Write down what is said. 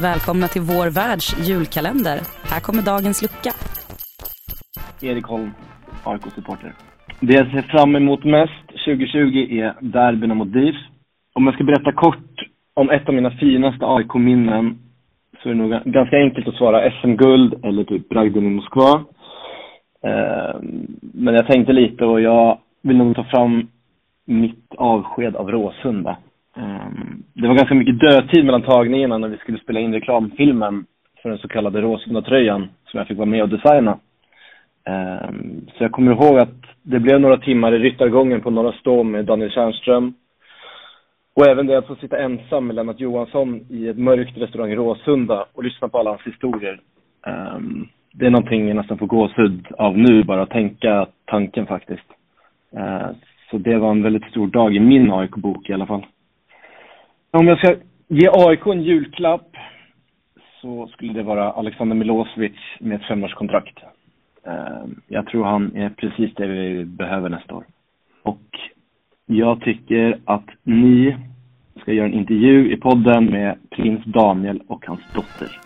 välkomna till vår världs julkalender. Här kommer dagens lucka. Erik Holm, AIK-supporter. Det jag ser fram emot mest 2020 är derbyna mot DIF. Om jag ska berätta kort om ett av mina finaste AIK-minnen så är det nog ganska enkelt att svara SM-guld eller typ bragden i Moskva. Ehm, men jag tänkte lite och jag vill nog ta fram mitt avsked av Råsunda. Ehm, det var ganska mycket dödtid mellan tagningarna när vi skulle spela in reklamfilmen för den så kallade Råsunda-tröjan som jag fick vara med och designa. Ehm, så jag kommer ihåg att det blev några timmar i ryttargången på Norra Stå med Daniel Tjärnström. Och även det att få sitta ensam med Lennart Johansson i ett mörkt restaurang i Råsunda och lyssna på alla hans historier. Ehm, det är någonting jag nästan får gåshud av nu, bara att tänka tanken faktiskt. Ehm, så det var en väldigt stor dag i min AIK-bok i alla fall. Om jag ska ge AIK en julklapp så skulle det vara Alexander Milosevic med ett femårskontrakt. Ehm, jag tror han är precis det vi behöver nästa år. Och jag tycker att ni ska göra en intervju i podden med prins Daniel och hans dotter.